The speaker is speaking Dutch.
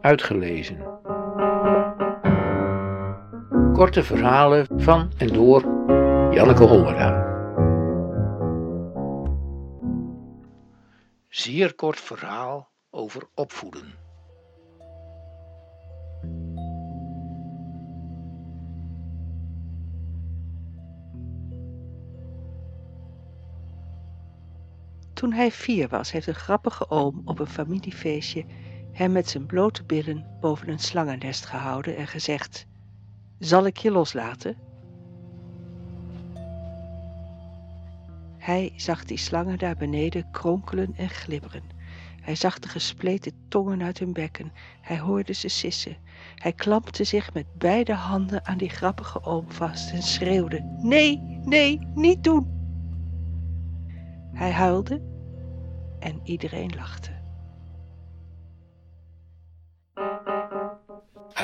Uitgelezen. Korte verhalen van en door Janneke Hollera. Zeer kort verhaal over opvoeden. Toen hij vier was, heeft een grappige oom op een familiefeestje hem met zijn blote billen boven een slangennest gehouden en gezegd: Zal ik je loslaten? Hij zag die slangen daar beneden kronkelen en glibberen. Hij zag de gespleten tongen uit hun bekken. Hij hoorde ze sissen. Hij klampte zich met beide handen aan die grappige oom vast en schreeuwde: Nee, nee, niet doen! Hij huilde en iedereen lachte.